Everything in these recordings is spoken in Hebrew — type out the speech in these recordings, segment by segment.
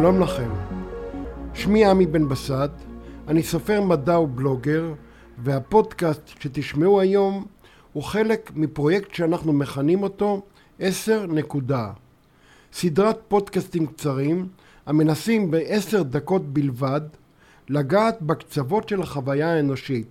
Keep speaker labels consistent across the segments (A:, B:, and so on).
A: שלום לכם. שמי עמי בן בסט, אני סופר מדע ובלוגר, והפודקאסט שתשמעו היום הוא חלק מפרויקט שאנחנו מכנים אותו 10 נקודה. סדרת פודקאסטים קצרים המנסים בעשר דקות בלבד לגעת בקצוות של החוויה האנושית,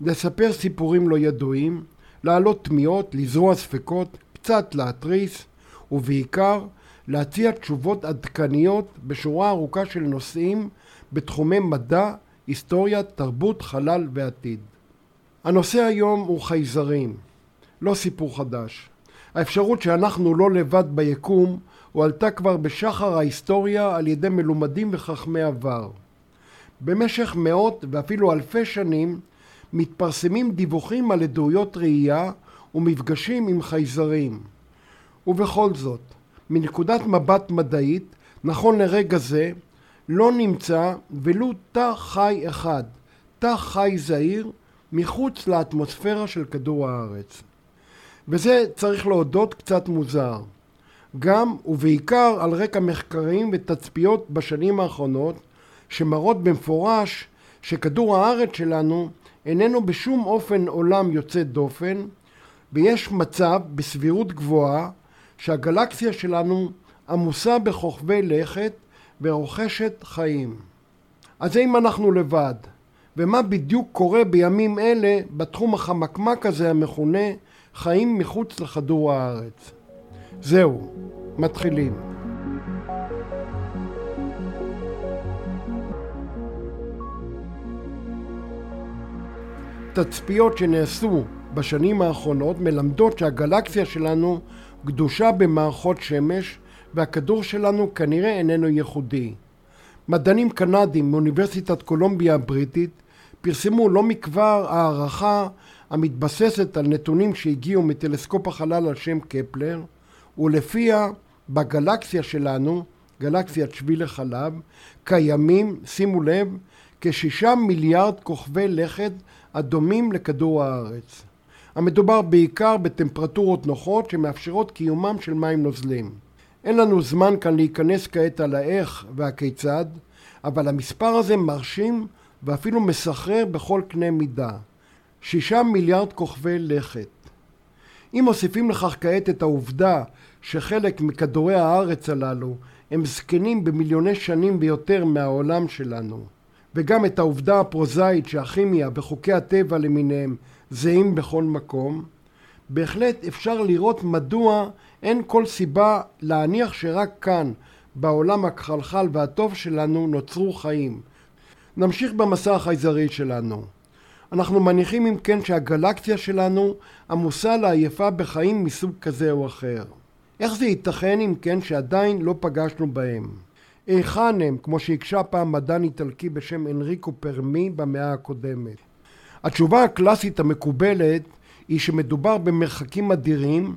A: לספר סיפורים לא ידועים, להעלות תמיהות, לזרוע ספקות, קצת להתריס, ובעיקר להציע תשובות עדכניות בשורה ארוכה של נושאים בתחומי מדע, היסטוריה, תרבות, חלל ועתיד. הנושא היום הוא חייזרים, לא סיפור חדש. האפשרות שאנחנו לא לבד ביקום הועלתה כבר בשחר ההיסטוריה על ידי מלומדים וחכמי עבר. במשך מאות ואפילו אלפי שנים מתפרסמים דיווחים על עדויות ראייה ומפגשים עם חייזרים. ובכל זאת, מנקודת מבט מדעית, נכון לרגע זה, לא נמצא ולו תא חי אחד, תא חי זעיר, מחוץ לאטמוספירה של כדור הארץ. וזה, צריך להודות, קצת מוזר. גם ובעיקר על רקע מחקרים ותצפיות בשנים האחרונות, שמראות במפורש שכדור הארץ שלנו איננו בשום אופן עולם יוצא דופן, ויש מצב בסבירות גבוהה שהגלקסיה שלנו עמוסה בכוכבי לכת ורוכשת חיים. אז האם אנחנו לבד? ומה בדיוק קורה בימים אלה בתחום החמקמק הזה המכונה חיים מחוץ לכדור הארץ? זהו, מתחילים. תצפיות שנעשו בשנים האחרונות מלמדות שהגלקסיה שלנו גדושה במערכות שמש והכדור שלנו כנראה איננו ייחודי. מדענים קנדים מאוניברסיטת קולומביה הבריטית פרסמו לא מכבר הערכה המתבססת על נתונים שהגיעו מטלסקופ החלל על שם קפלר ולפיה בגלקסיה שלנו, גלקסיית שביל החלב, קיימים, שימו לב, כשישה מיליארד כוכבי לכת הדומים לכדור הארץ. המדובר בעיקר בטמפרטורות נוחות שמאפשרות קיומם של מים נוזלים. אין לנו זמן כאן להיכנס כעת על האיך והכיצד, אבל המספר הזה מרשים ואפילו מסחרר בכל קנה מידה. שישה מיליארד כוכבי לכת. אם מוסיפים לכך כעת את העובדה שחלק מכדורי הארץ הללו הם זקנים במיליוני שנים ויותר מהעולם שלנו, וגם את העובדה הפרוזאית שהכימיה וחוקי הטבע למיניהם זהים בכל מקום, בהחלט אפשר לראות מדוע אין כל סיבה להניח שרק כאן, בעולם הכחלחל והטוב שלנו, נוצרו חיים. נמשיך במסע החייזרי שלנו. אנחנו מניחים אם כן שהגלקסיה שלנו עמוסה לעייפה בחיים מסוג כזה או אחר. איך זה ייתכן אם כן שעדיין לא פגשנו בהם? היכן הם, כמו שהקשה פעם מדען איטלקי בשם אנריקו פרמי במאה הקודמת? התשובה הקלאסית המקובלת היא שמדובר במרחקים אדירים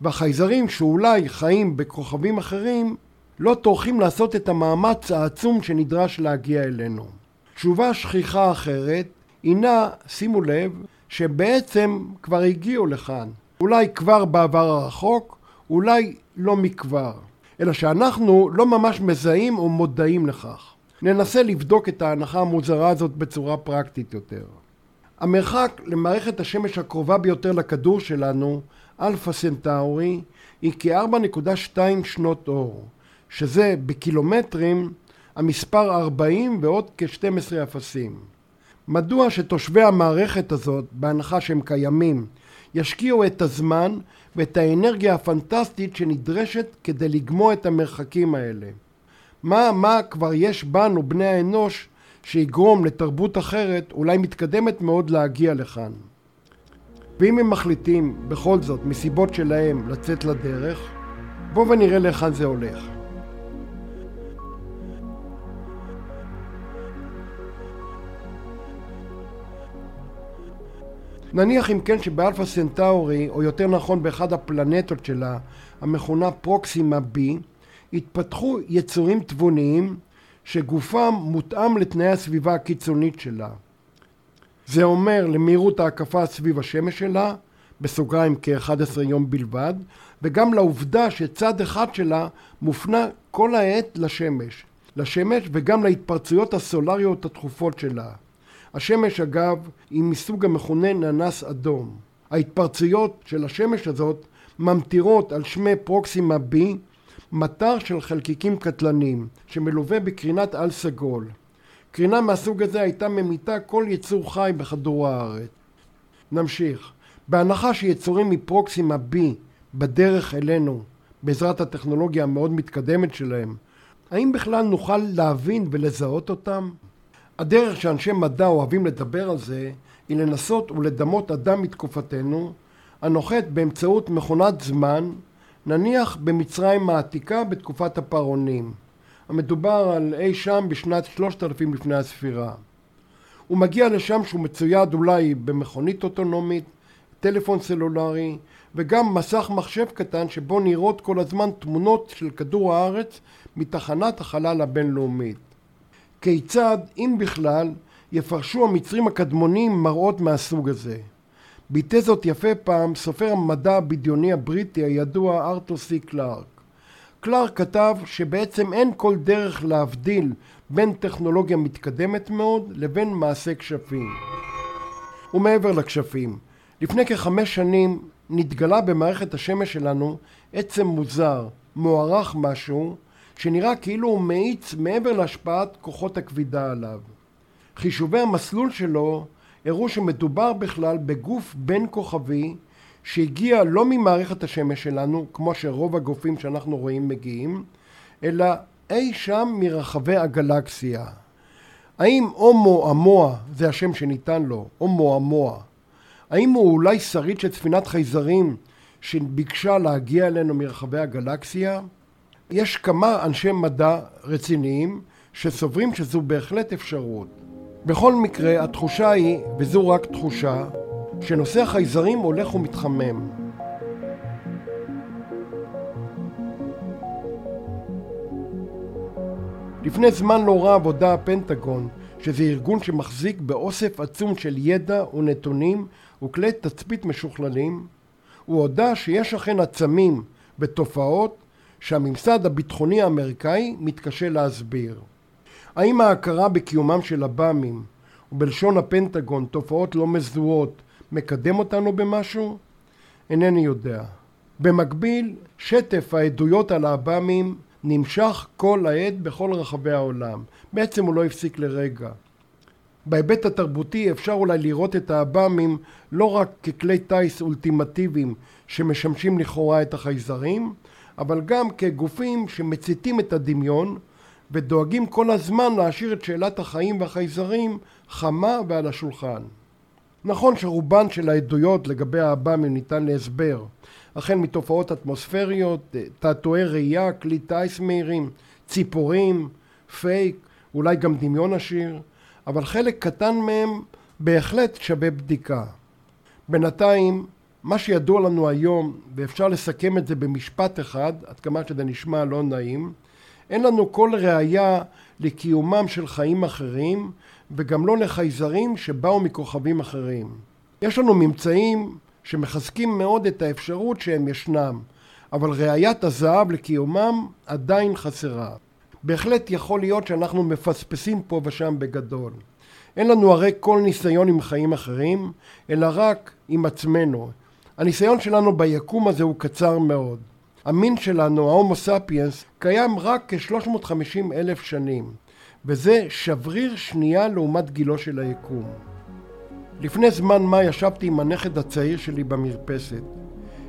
A: והחייזרים שאולי חיים בכוכבים אחרים לא טורחים לעשות את המאמץ העצום שנדרש להגיע אלינו. תשובה שכיחה אחרת הינה, שימו לב, שבעצם כבר הגיעו לכאן. אולי כבר בעבר הרחוק, אולי לא מכבר. אלא שאנחנו לא ממש מזהים או מודעים לכך. ננסה לבדוק את ההנחה המוזרה הזאת בצורה פרקטית יותר. המרחק למערכת השמש הקרובה ביותר לכדור שלנו, אלפא סנטאורי, היא כ-4.2 שנות אור, שזה בקילומטרים המספר 40 ועוד כ-12 אפסים. מדוע שתושבי המערכת הזאת, בהנחה שהם קיימים, ישקיעו את הזמן ואת האנרגיה הפנטסטית שנדרשת כדי לגמוע את המרחקים האלה? מה, מה כבר יש בנו, בני האנוש, שיגרום לתרבות אחרת, אולי מתקדמת מאוד, להגיע לכאן? ואם הם מחליטים בכל זאת, מסיבות שלהם, לצאת לדרך, בואו ונראה להיכן זה הולך. נניח אם כן שבאלפא סנטאורי, או יותר נכון באחד הפלנטות שלה, המכונה פרוקסימה B, התפתחו יצורים תבוניים שגופם מותאם לתנאי הסביבה הקיצונית שלה. זה אומר למהירות ההקפה סביב השמש שלה, בסוגריים כ-11 יום בלבד, וגם לעובדה שצד אחד שלה מופנה כל העת לשמש. לשמש וגם להתפרצויות הסולריות התכופות שלה. השמש אגב היא מסוג המכונה ננס אדום. ההתפרצויות של השמש הזאת ממטירות על שמי פרוקסימה B מטר של חלקיקים קטלניים שמלווה בקרינת על סגול. קרינה מהסוג הזה הייתה ממיתה כל יצור חי בכדור הארץ. נמשיך. בהנחה שיצורים מפרוקסימה B בדרך אלינו בעזרת הטכנולוגיה המאוד מתקדמת שלהם, האם בכלל נוכל להבין ולזהות אותם? הדרך שאנשי מדע אוהבים לדבר על זה היא לנסות ולדמות אדם מתקופתנו הנוחת באמצעות מכונת זמן נניח במצרים העתיקה בתקופת הפרעונים. המדובר על אי שם בשנת 3000 לפני הספירה. הוא מגיע לשם שהוא מצויד אולי במכונית אוטונומית, טלפון סלולרי וגם מסך מחשב קטן שבו נראות כל הזמן תמונות של כדור הארץ מתחנת החלל הבינלאומית. כיצד, אם בכלל, יפרשו המצרים הקדמונים מראות מהסוג הזה? ביטא זאת יפה פעם סופר המדע הבדיוני הבריטי הידוע ארתור סי קלארק. קלארק כתב שבעצם אין כל דרך להבדיל בין טכנולוגיה מתקדמת מאוד לבין מעשה כשפים. ומעבר לכשפים, לפני כחמש שנים נתגלה במערכת השמש שלנו עצם מוזר, מוערך משהו, שנראה כאילו הוא מאיץ מעבר להשפעת כוחות הכבידה עליו. חישובי המסלול שלו הראו שמדובר בכלל בגוף בין כוכבי שהגיע לא ממערכת השמש שלנו, כמו שרוב הגופים שאנחנו רואים מגיעים, אלא אי שם מרחבי הגלקסיה. האם הומו אמוע, זה השם שניתן לו, הומו אמוע, האם הוא אולי שריד של ספינת חייזרים שביקשה להגיע אלינו מרחבי הגלקסיה? יש כמה אנשי מדע רציניים שסוברים שזו בהחלט אפשרות. בכל מקרה, התחושה היא, וזו רק תחושה, שנושא החייזרים הולך ומתחמם. לפני זמן לא רב הודה הפנטגון שזה ארגון שמחזיק באוסף עצום של ידע ונתונים וכלי תצפית משוכללים, הוא הודה שיש אכן עצמים ותופעות שהממסד הביטחוני האמריקאי מתקשה להסביר. האם ההכרה בקיומם של עב"מים ובלשון הפנטגון תופעות לא מזוהות מקדם אותנו במשהו? אינני יודע. במקביל, שטף העדויות על העב"מים נמשך כל העת בכל רחבי העולם. בעצם הוא לא הפסיק לרגע. בהיבט התרבותי אפשר אולי לראות את העב"מים לא רק ככלי טיס אולטימטיביים שמשמשים לכאורה את החייזרים, אבל גם כגופים שמציתים את הדמיון ודואגים כל הזמן להשאיר את שאלת החיים והחייזרים חמה ועל השולחן. נכון שרובן של העדויות לגבי העב"מים ניתן להסבר, החל מתופעות אטמוספריות, תעתועי ראייה, כלי טיס מהירים, ציפורים, פייק, אולי גם דמיון עשיר, אבל חלק קטן מהם בהחלט שווה בדיקה. בינתיים, מה שידוע לנו היום, ואפשר לסכם את זה במשפט אחד, עד כמה שזה נשמע לא נעים, אין לנו כל ראייה לקיומם של חיים אחרים, וגם לא לחייזרים שבאו מכוכבים אחרים. יש לנו ממצאים שמחזקים מאוד את האפשרות שהם ישנם, אבל ראיית הזהב לקיומם עדיין חסרה. בהחלט יכול להיות שאנחנו מפספסים פה ושם בגדול. אין לנו הרי כל ניסיון עם חיים אחרים, אלא רק עם עצמנו. הניסיון שלנו ביקום הזה הוא קצר מאוד. המין שלנו, ההומו ספיאנס, קיים רק כ-350 אלף שנים, וזה שבריר שנייה לעומת גילו של היקום. לפני זמן מה ישבתי עם הנכד הצעיר שלי במרפסת.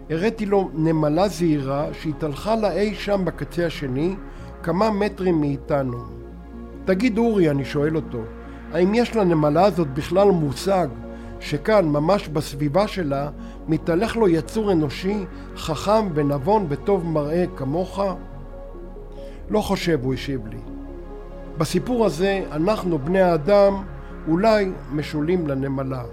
A: הראיתי לו נמלה זעירה שהתהלכה לה אי שם בקצה השני, כמה מטרים מאיתנו. תגיד אורי, אני שואל אותו, האם יש לנמלה הזאת בכלל מושג שכאן, ממש בסביבה שלה, מתהלך לו יצור אנושי, חכם ונבון וטוב מראה כמוך? לא חושב, הוא השיב לי. בסיפור הזה, אנחנו, בני האדם, אולי משולים לנמלה.